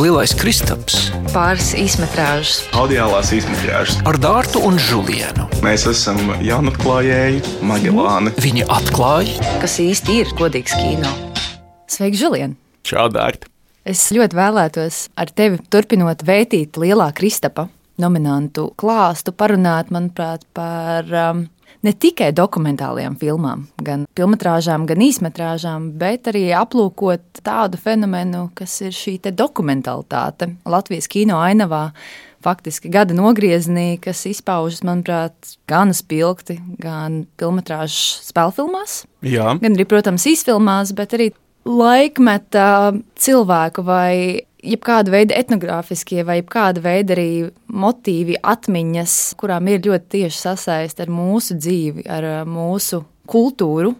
Lielais Kristaps, pāris īsmetrāžas, audiālās izmetrāžas. ar Dārtu un Žulienu. Mēs esam jaunatklājēji, Magelāni. Viņi atklāja, kas īsti ir godīgs kino. Sveiki, Žulien! Čau, Dārta! Es ļoti vēlētos ar tevi turpinot vētīt Lielā Kristapa nominantu klāstu, parunāt, manuprāt, par um, ne tikai dokumentālajām filmām, gan filmatrāžām, gan īsmetrāžām, bet arī aplūkot tādu fenomenu, kas ir šī dokumentalitāte Latvijas kino ainavā. Faktiski gada nogriezienī, kas izpaužas, manuprāt, gan spilgti, gan filmatrāžu spēlfilmās, Jā, gan arī, protams, izfilmās, bet arī laikmeta cilvēku vai jebkāda veida etnogrāfiskie vai jebkāda veida arī motīvi, atmiņas, kurām ir ļoti tieši sasaiste ar mūsu dzīvi, ar uh, mūsu kultūru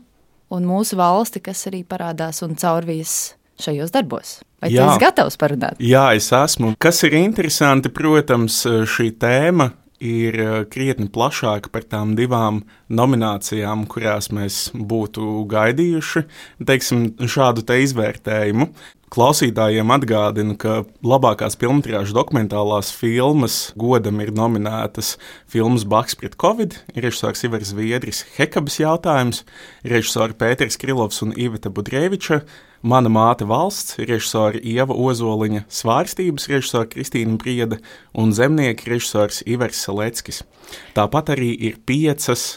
un mūsu valsti, kas arī parādās un caurvīs šajos darbos. Vai Jā. tu esi gatavs parunāt? Jā, es esmu. Kas ir interesanti, protams, šī tēma ir eh, krietni plašāka par tām divām nominācijām, kurās mēs būtu gaidījuši teiksim, šādu te izvērtējumu. Klausītājiem atgādinu, ka labākās filmas dokumentālās filmas godam ir nominētas filmas Baks pret Covid, režisors Ivars Viedris, Hekabas jautājums, režisori Pēters Krilovs un Iveta Budrēviča, Mana māte valsts, režisori Ieva Ozoliņa, svārstības režisori Kristīna Brieda un zemnieka režisors Ivars Saleckis. Tāpat arī ir piecas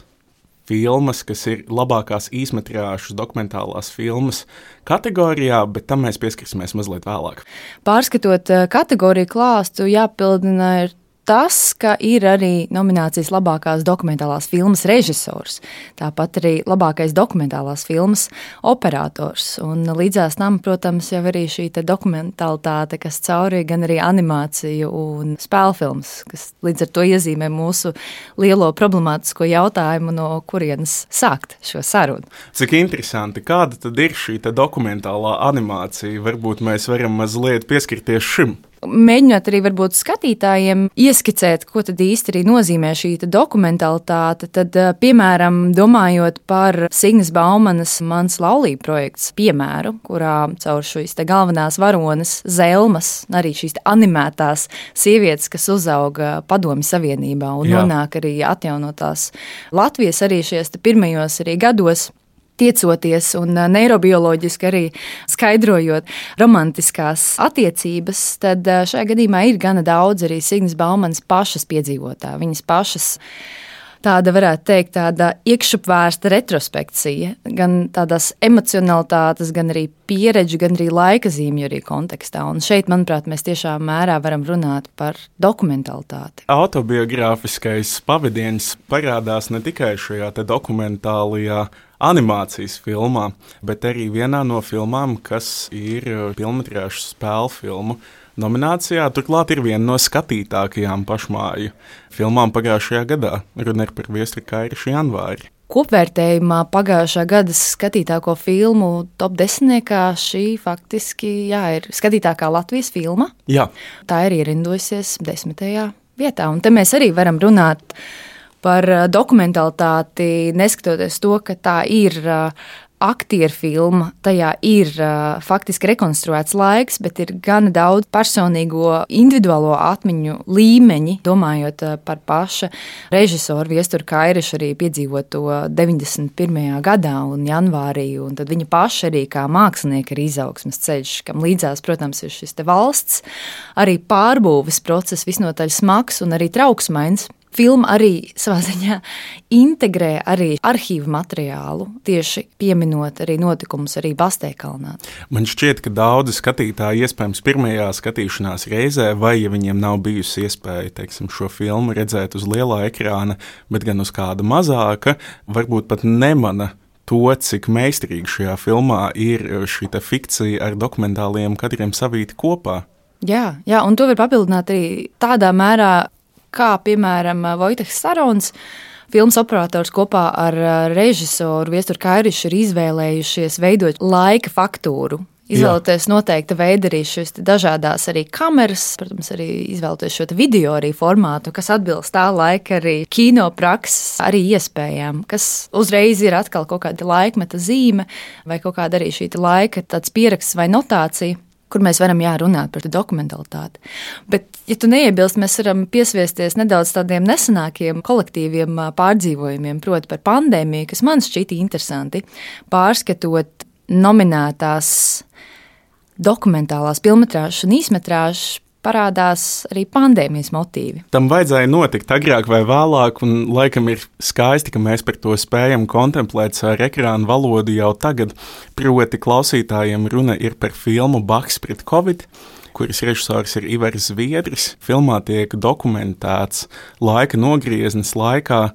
filmas, kas ir labākās īsmetrāžas dokumentālās filmas kategorijā, bet tam mēs pieskarsimies mazliet vēlāk. Pārskatot eh, kategoriju klāstu, jāpildina ir tas, ka ir arī nominācijas labākās dokumentālās filmas režisors, tāpat arī labākais dokumentālās filmas operators. Un līdzās tam, protams, jau arī šī te dokumentālitāte, kas cauri gan arī animāciju un spēļu filmas, kas līdz ar to iezīmē mūsu lielo problemātisko jautājumu, no kurienes sākt šo sarunu. Cik interesanti, kāda tad ir šī dokumentālā animācija? Varbūt mēs varam mazliet pieskarties šim. Mēģinot arī varbūt skatītājiem ieskicēt, ko tad īsti arī nozīmē šī te dokumentālitāte, tad, eh, piemēram, domājot par Signas Baumanas mans laulību projekts piemēru, kurā caur šīs galvenās varonas zelmas, arī šīs animētās sievietes, kas uzauga Padomi Savienībā un Jā. nonāk arī atjaunotās Latvijas arī šajos pirmajos arī gados. Tiecoties un neirobioloģiski arī skaidrojot romantiskās attiecības, tad šajā gadījumā ir gana daudz arī Signas Baumanas pašas piedzīvotā. Viņas pašas tāda, varētu teikt, tāda iekšupvērsta retrospekcija, gan tādās emocionalitātes, gan arī pieredžu, gan arī laika zīmju arī kontekstā. Un šeit, manuprāt, mēs tiešām mērā varam runāt par dokumentalitāti. Autobiogrāfiskais pavadiens parādās ne tikai šajā dokumentālajā animācijas filmā, bet arī vienā no filmām, kas ir filmas spēļu filmu. Nominācijā turklāt ir viena no skatītākajām pašmāju filmām pagājušajā gadā. Runa ir par Viestra Kairišu janvāri. Kopvērtējumā pagājušā gada skatītāko filmu top desmitniekā šī faktiski jā, ir skatītākā Latvijas filma. Jā, Tā ir ierindojusies desmitajā vietā. Un te mēs arī varam runāt par ā, dokumentalitāti, neskatoties to, ka tā ir ā, aktieru filma. Tajā ir ā, faktiski rekonstruēts laiks, bet ir gan daudz personīgo, individuālo atmiņu līmeņi, domājot ā, par paša režisoru Viesturu Kairišu arī piedzīvoto 91. gadā un janvārī. Un tad viņa paša arī kā mākslinieka ir izaugsmes ceļš, kam līdzās, protams, ir šis valsts, arī pārbūves process visnotaļ smags un arī trauksmains. Filma arī savā ziņā integrē arī arhīvu materiālu, tieši pieminot arī notikumus arī Bastēkalnā. man šķiet, ka daudzi skatītāji iespējams pirmajā skatīšanās reizē, vai ja viņiem nav bijusi iespēja teiksim, šo filmu redzēt uz lielā ekrāna, bet gan uz kāda mazāka, varbūt pat nemana to, cik meistarīgi šajā filmā ir šī fikcija ar dokumentāliem kadriem savīti kopā. Jā, jā, un to var papildināt arī tādā mērā, kā piemēram Vojteks Sarons. Filmas operators kopā ar ā, režisoru Viesturu Kairišu ir izvēlējušies veidot laika faktūru. Izvēlēties noteikta veida arī šīs dažādas arī kameras, protams, arī izvēlēties šo video arī formātu, kas atbilst tā laika arī kino prakses arī iespējām, kas uzreiz ir atkal kaut kāda laikmeta zīme vai kaut kāda arī šī laika tāds pieraksts vai notācija kur mēs varam jā, runāt par dokumentalitāti. Bet, ja tu neiebilst, mēs varam piesviesties nedaudz tādiem nesenākiem kolektīviem pārdzīvojumiem, proti, par pandēmiju, kas man šķita interesanti. Pārskatot nominētās dokumentālās, filmas un īsmetrāžas parādās arī pandēmijas motīvi. Tam vajadzēja notikt agrāk vai vēlāk, un laikam ir skaisti, ka mēs par to spējam kontemplēt ar ekrānu valodu jau tagad. Proti, klausītājiem runa ir par filmu Baks pret Covid kuras režisors ir Ivars Zviedris. Filmā tiek dokumentēts laika nogrieznis laikā,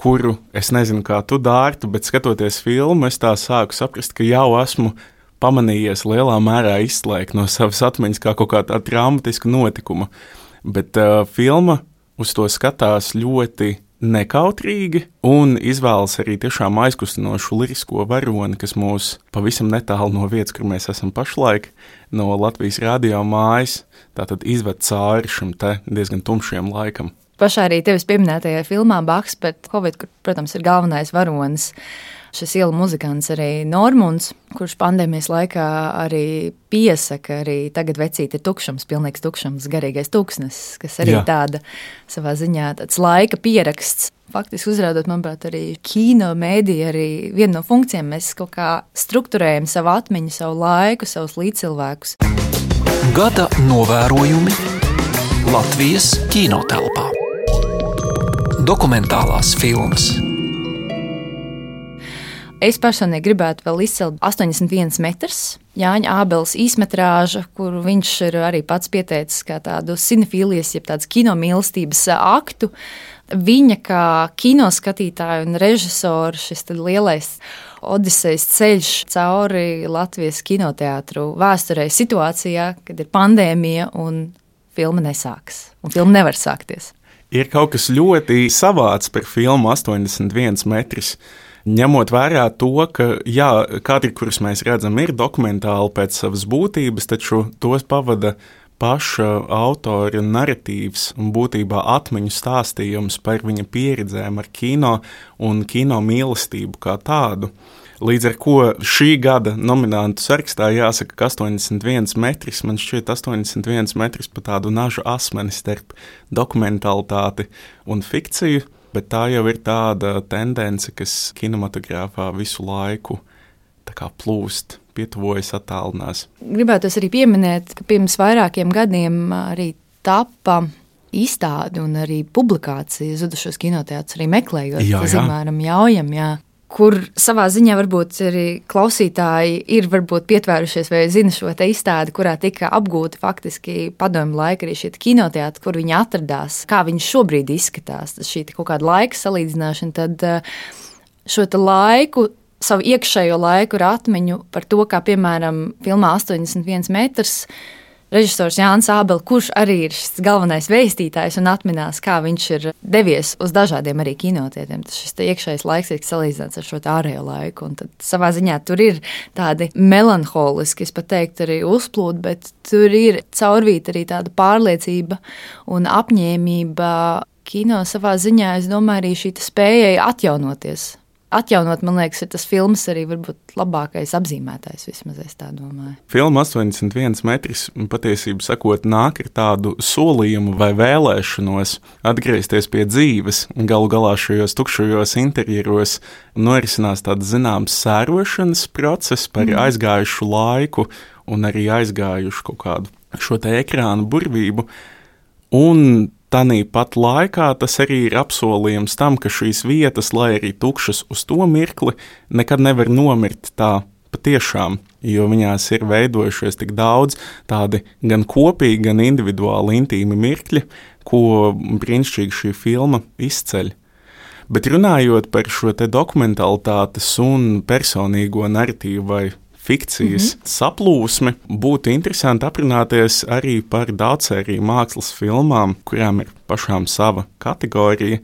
kuru es nezinu, kā tu dārtu, bet skatoties filmu, es tā sāku saprast, ka jau esmu pamanījies lielā mērā izslēgt no savas atmiņas kā kaut kāda traumatiska notikuma. Bet uh, filma uz to skatās ļoti nekautrīgi un izvēlas arī tiešām aizkustinošu lirisko varoni, kas mūs pavisam netālu no vietas, kur mēs esam pašlaik, no Latvijas radio mājas, tātad izved cauri šim diezgan tumšiem laikam. Pašā arī tevis pieminētajā filmā Baks, bet Covid, kur, protams, ir galvenais varonis šis ielu muzikants arī Normunds, kurš pandēmijas laikā arī piesaka, arī tagad vecīt ir tukšums, pilnīgs tukšums, garīgais tūkstnesis, kas arī Jā. tāda savā ziņā tāds laika pieraksts. Faktiski uzrādot, manuprāt, arī kino mēdīja, arī viena no funkcijām mēs kaut kā strukturējam savu atmiņu, savu laiku, savus līdzcilvēkus. Gada novērojumi Latvijas kinotelpā. Dokumentālās filmas Es personīgi gribētu vēl izcelt 81 metrus. Jāņa Ābels īsmetrāža, kur viņš ir arī pats pieteicis kā tādu cinefīlijas, jeb tādas kinomīlestības aktu. Viņa kā kinoskatītāja un režisora šis lielais Odisejas ceļš cauri Latvijas kinoteātru vēsturē situācijā, kad ir pandēmija un filma nesāks, un filma nevar sākties. Ir kaut kas ļoti savāds par filmu 81 metrus ņemot vērā to, ka jā, kadri, kurus mēs redzam, ir dokumentāli pēc savas būtības, taču tos pavada paša autora narratīvs un būtībā atmiņu stāstījums par viņa pieredzēm ar kino un kino mīlestību kā tādu. Līdz ar to šī gada nominantu sarakstā jāsaka, ka 81 metrs, man šķiet, 81 metrs pa tādu nažu asmeni starp dokumentālitāti un fikciju bet tā jau ir tāda tendence, kas kinematogrāfā visu laiku plūst, pietuvojas, attālinās. Gribētu arī pieminēt, ka pirms vairākiem gadiem arī tapa izstāde un arī publikācija zudušos kinoteātrus arī meklējot. Zimēram, jaujam, jā kur savā ziņā varbūt arī klausītāji ir pietvērušies vai zina šo izstādi, kurā tika apgūta faktiski padomju laika arī šī kinoteātris, kur viņi atradās, kā viņš šobrīd izskatās. Tas šī kaut kāda laika salīdzināšana, tad eh, šo laiku savu iekšējo laiku ar atmiņu par to, kā piemēram filmā 81 metrs režisors Jānis Ābels, kurš arī ir šis galvenais vēstītājs un atminās, kā viņš ir devies uz dažādiem arī kinotietiem. Tas šis iekšējais laiks ir salīdzināts ar šo ārējo laiku. Un tad savā ziņā tur ir tādi melanholiski, es pat teiktu, arī uzplūdi, bet tur ir caurvīta arī tāda pārliecība un apņēmība. Kino savā ziņā, es domāju, arī šī spējai atjaunoties atjaunot, man liekas, ir tas filmas arī labākais apzīmētājs, vismaz es tā domāju. Filma 81 metrs patiesībā sakot nāk ar tādu solījumu vai vēlēšanos atgriezties pie dzīves. Galu galā šajos tukšajos interjeros norisinās tāds zināms sērošanas process par mm. aizgājušu laiku un arī aizgājušu kaut kādu šo te ekrānu burvību. Un Tāpat laikā tas arī ir apsolījums tam, ka šīs vietas, lai arī tukšas uz to mirkli, nekad nevar nomirt tā patiešām, jo viņās ir veidojušies tik daudz tādi gan kopīgi, gan individuāli intīmi mirkļi, ko brīnišķīgi šī filma izceļ. Bet runājot par šo dokumentālitātes un personīgo narratīvu vai fikcijas mm -hmm. saplūsmi, būtu interesanti aprunāties arī par daudzsēriju mākslas filmām, kurām ir pašām sava kategorija.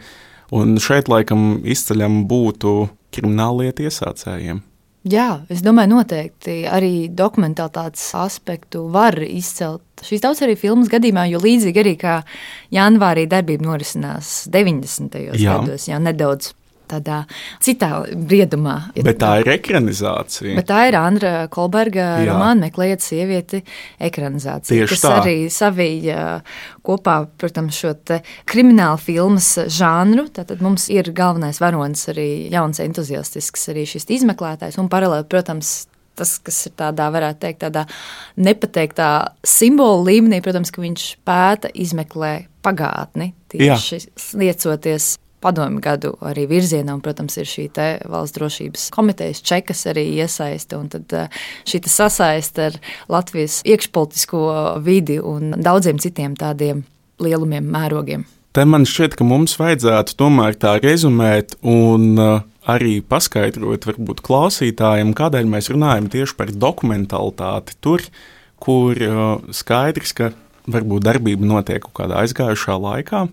Un šeit laikam izceļam būtu krimināllietu iesācējiem. Jā, es domāju, noteikti arī dokumentālitātes aspektu var izcelt. Šīs daudz arī filmas gadījumā, jo līdzīgi arī kā janvārī darbība norisinās 90. Jā. gados, jau nedaudz tādā citā briedumā. Bet tā ir ekranizācija. Bet tā ir Andra Kolberga Jā. romāna Meklējiet sievieti ekranizācija, Tieši kas tā. arī savīja kopā, protams, šo kriminālu filmas žanru. Tātad mums ir galvenais varonis arī jauns entuziastisks, arī šis izmeklētājs un paralēli, protams, tas, kas ir tādā, varētu teikt, tādā nepateiktā simbolu līmenī, protams, ka viņš pēta, izmeklē pagātni, tieši liecoties padomju gadu arī virzienā, un, protams, ir šī valsts drošības komitejas čekas arī iesaiste, un tad eh, šī te sasaiste ar Latvijas iekšpolitisko vidi un daudziem citiem tādiem lielumiem, mērogiem. Te man šķiet, ka mums vajadzētu tomēr tā rezumēt un uh, arī paskaidrot, varbūt klausītājiem, kādēļ mēs runājam tieši par dokumentalitāti tur, kur uh, skaidrs, ka varbūt darbība notiek kaut kādā aizgājušā laikā,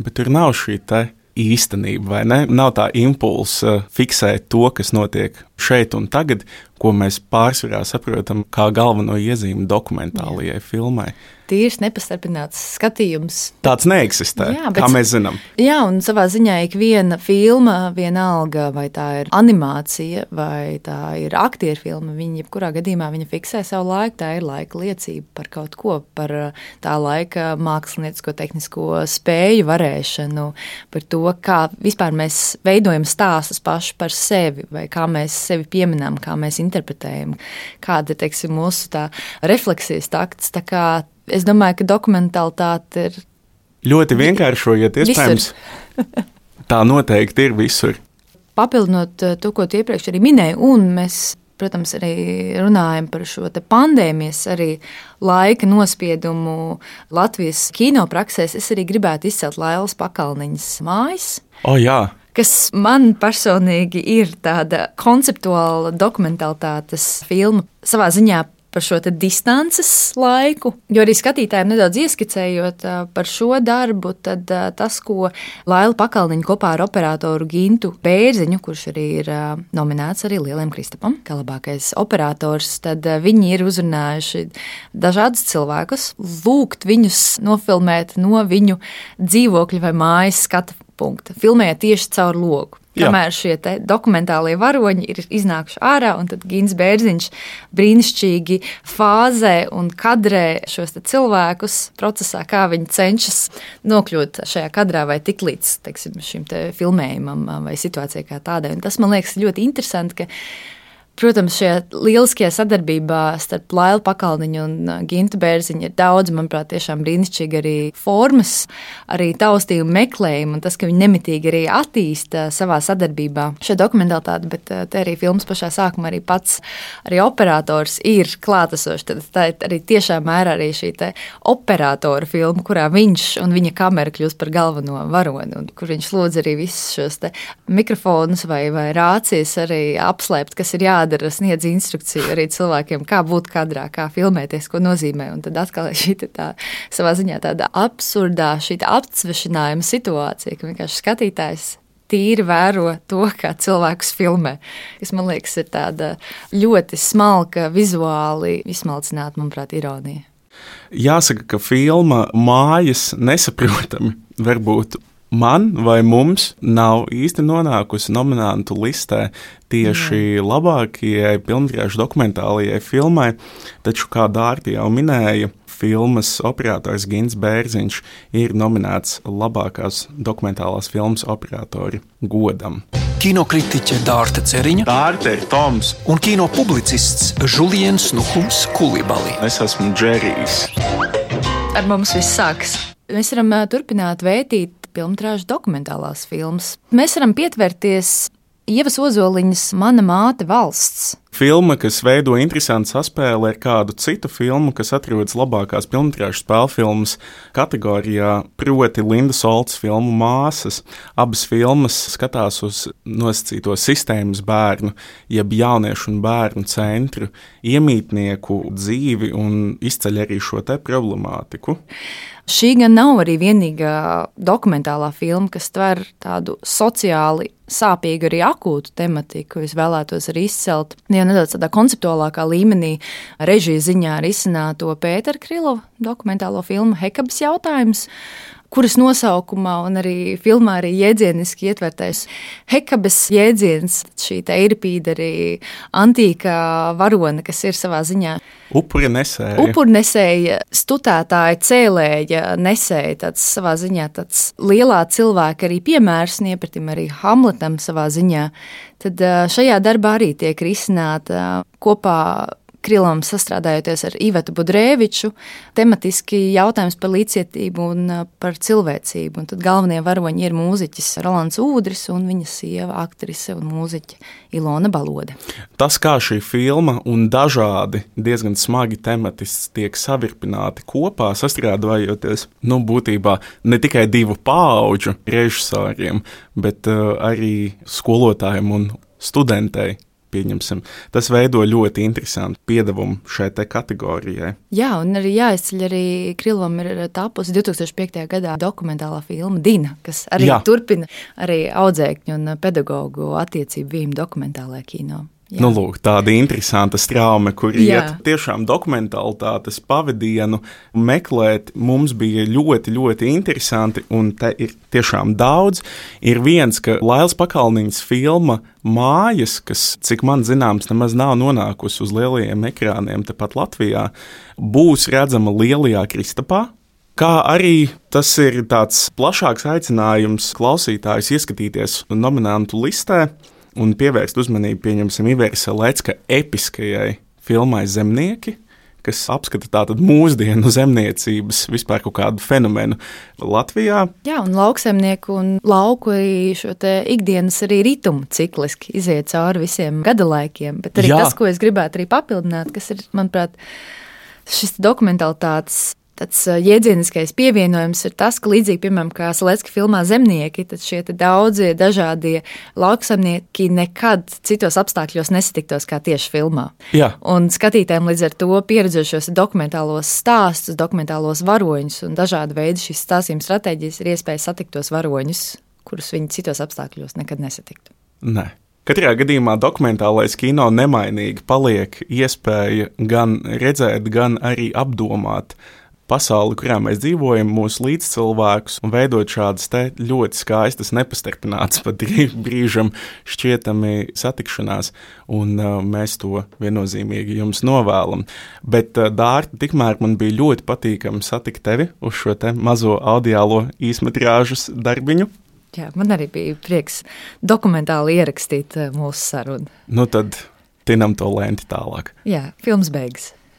bet tur nav šī te īstenība, vai ne? Nav tā impulsa fiksēt to, kas notiek šeit un tagad, ko mēs pārsvarā saprotam kā galveno iezīmi dokumentālajai filmai. Tīrs, nepastarpināts skatījums. Tāds neeksistē, Jā, kā mēs zinām. Jā, un savā ziņā ik viena filma, vienalga, vai tā ir animācija vai tā ir aktieru filma, viņa jebkurā gadījumā viņa fiksē savu laiku. Tā ir laika liecība par kaut ko, par uh, tā laika māksliniecisko, tehnisko spēju, varēšanu, par to, kā vispār mēs veidojam stāstus paši par sevi, vai kā mēs sevi pieminām, kā mēs interpretējam, kāda ir teiksim, mūsu tā refleksijas takts. Tā kā Es domāju, ka dokumentālitāte ir Ļoti vienkāršojot, iespējams, tā noteikti ir visur. papildinot eh, to, ko tu iepriekš arī minēji, un mēs, protams, arī runājam par šo pandēmijas arī laika nospiedumu Latvijas kinopraksēs, es arī gribētu izcelt Lailas pakalniņas mājas. O, jā, Kas man personīgi ir tāda konceptuāla dokumentālitātes filma, savā ziņā par šo distances laiku. Jo arī skatītājiem nedaudz ieskicējot par šo darbu, tad tas, ko Laila Pakalniņa kopā ar operatoru Gintu Bērziņu, kurš arī ir nominēts arī Lieliem Kristapam, kā labākais operators, tad viņi ir uzrunājuši dažādus cilvēkus, lūgt viņus nofilmēt no viņu dzīvokļa vai mājas skatu punkta, filmējot tieši caur logu. Jā. Kamēr šie dokumentālie varoņi ir iznākuši ārā, un tad Gins Bērziņš brīnišķīgi fāzē un kadrē šos cilvēkus procesā, kā viņi cenšas nokļūt šajā kadrā vai tik līdz teiksim, šim te filmējumam vai situācijai kā tādai. Un tas man liekas ļoti interesanti, ka Protams, šajā lieliskajā sadarbībā starp Lailu Pakalniņu un uh, Gintu Bērziņu ir daudz, manuprāt, tiešām brīnišķīgi arī formas, arī taustījumu meklējumu, un tas, ka viņi nemitīgi arī attīsta savā sadarbībā šo dokumentālitāti, bet uh, te arī filmas pašā sākumā arī pats arī operators ir klātesošs. Tad tā ir arī tiešā mērā arī šī operatora filma, kurā viņš un viņa kamera kļūst par galveno varoni, un kur viņš lūdz arī visus šos mikrofonus vai, vai rācijas arī apslēpt, kas ir jādara, sniedz instrukciju arī cilvēkiem, kā būt kadrā, kā filmēties, ko nozīmē. Un tad atkal šī tā savā ziņā tāda absurdā, šī te apcvešanājuma situācija, ka vienkārši skatītājs tīri vēro to, kā cilvēkus filmē. Tas, man liekas, ir tāda ļoti smalka, vizuāli izsmalcināta, manuprāt, ironija. Jāsaka, ka filma mājas nesaprotami varbūt man vai mums nav īsti nonākusi nominantu listē tieši labākajai pilnvērtīgai dokumentālajai filmai, taču, kā Dārta jau minēja, filmas operators Gins Bērziņš ir nominēts labākās dokumentālās filmas operatora godam. Kinokritiķe Dārta Ceriņa Dārta ir Toms, un kino publicists Julians Nuhums Kulibali. es esmu Džerijs. Ar mums viss sākas. Mēs varam turpināt vērtīt filmu dokumentālās filmas. Mēs varam pietvērties Ievas Ozoliņas Mana māte valsts. Filma, kas veido interesantu saspēli ar kādu citu filmu, kas atrodas labākās filmas spēļu filmas kategorijā, proti Linda Solts filmu Māsas. Abas filmas skatās uz nosacīto sistēmas bērnu, jeb jauniešu un bērnu centru, iemītnieku dzīvi un izceļ arī šo te problemātiku. Šī gan nav arī vienīgā dokumentālā filma, kas tver tādu sociāli sāpīgu, arī akūtu tematiku. Es vēlētos arī izcelt jau nedaudz tādā konceptuālākā līmenī, režijas ziņā arī izsināto Pētera Krilova dokumentālo filmu Hekabas jautājums. Kuras nosaukumā un arī filmā arī jēdzieniski ietvertais Hekabes jēdziens, šī eiripīda arī antīkā varone, kas ir savā ziņā. Upuri nesēja. Upuri nesēja, stutētāji, cēlēja, nesēja tāds savā ziņā tāds lielā cilvēka arī piemērs, niepratim arī Hamletam savā ziņā. Tad šajā darbā arī tiek risināta kopā Krilam sastrādājoties ar Ivetu Budrēviču, tematiski jautājums par līdzcietību un par cilvēcību. Un tad galvenie varoņi ir mūziķis Rolands Udris un viņa sieva, aktrise un mūziķe Ilona Balode. Tas, kā šī filma un dažādi diezgan smagi tematiski tiek savirpināti kopā, sastrādājoties, nu, būtībā ne tikai divu pauģu režisoriem, bet uh, arī skolotājiem un studentei pieņemsim. Tas veido ļoti interesantu piedevumu šai kategorijai. Jā, un arī jāizceļ arī Krilovam ir tapusi 2005. gadā dokumentālā filma Dina, kas arī Jā. turpina arī audzēkņu un pedagoģu attiecību vīmu dokumentālajā kino. Jā. Nu, lūk, tāda interesanta straume, kur Jā. iet tiešām dokumentālitātes pavadienu meklēt, mums bija ļoti, ļoti interesanti, un te ir tiešām daudz. Ir viens, ka Lails Pakalniņas filma Mājas, kas, cik man zināms, nemaz nav nonākusi uz lielajiem ekrāniem tepat Latvijā, būs redzama Lielajā Kristapā, Kā arī tas ir tāds plašāks aicinājums klausītājus ieskatīties nominantu listē, un pievērst uzmanību, pieņemsim, Iveras Lecka episkajai filmai Zemnieki, kas apskata tātad mūsdienu zemniecības vispār kaut kādu fenomenu Latvijā. Jā, un lauksemnieku un lauku arī šo ikdienas arī ritumu cikliski iziet cauri visiem gada laikiem, bet arī Jā. tas, ko es gribētu arī papildināt, kas ir, manuprāt, šis dokumentālitātes Tāds jēdzieniskais pievienojums ir tas, ka līdzīgi, piemēram, kā Salecka filmā Zemnieki, tad šie daudzie dažādie lauksamnieki nekad citos apstākļos nesatiktos kā tieši filmā. Jā. Un skatītājiem līdz ar to pieredzējušos dokumentālos stāstus, dokumentālos varoņus un dažādu veidu šīs stāstījuma stratēģijas ir iespēja satikt tos varoņus, kurus viņi citos apstākļos nekad nesatiktu. Nē. Katrā gadījumā dokumentālais kino nemainīgi paliek iespēja gan redzēt, gan arī apdomāt pasauli, kurā mēs dzīvojam, mūsu līdzcilvēkus un veidot šādas ļoti skaistas, nepastarpinātas pat brīžam šķietami satikšanās, un uh, mēs to viennozīmīgi jums novēlam. Bet, uh, Dārta, tikmēr man bija ļoti patīkami satikt tevi uz šo te mazo audiālo īsmetrāžas darbiņu. Jā, man arī bija prieks dokumentāli ierakstīt uh, mūsu sarunu. Nu tad tinam to lenti tālāk. Jā, filmas beigas.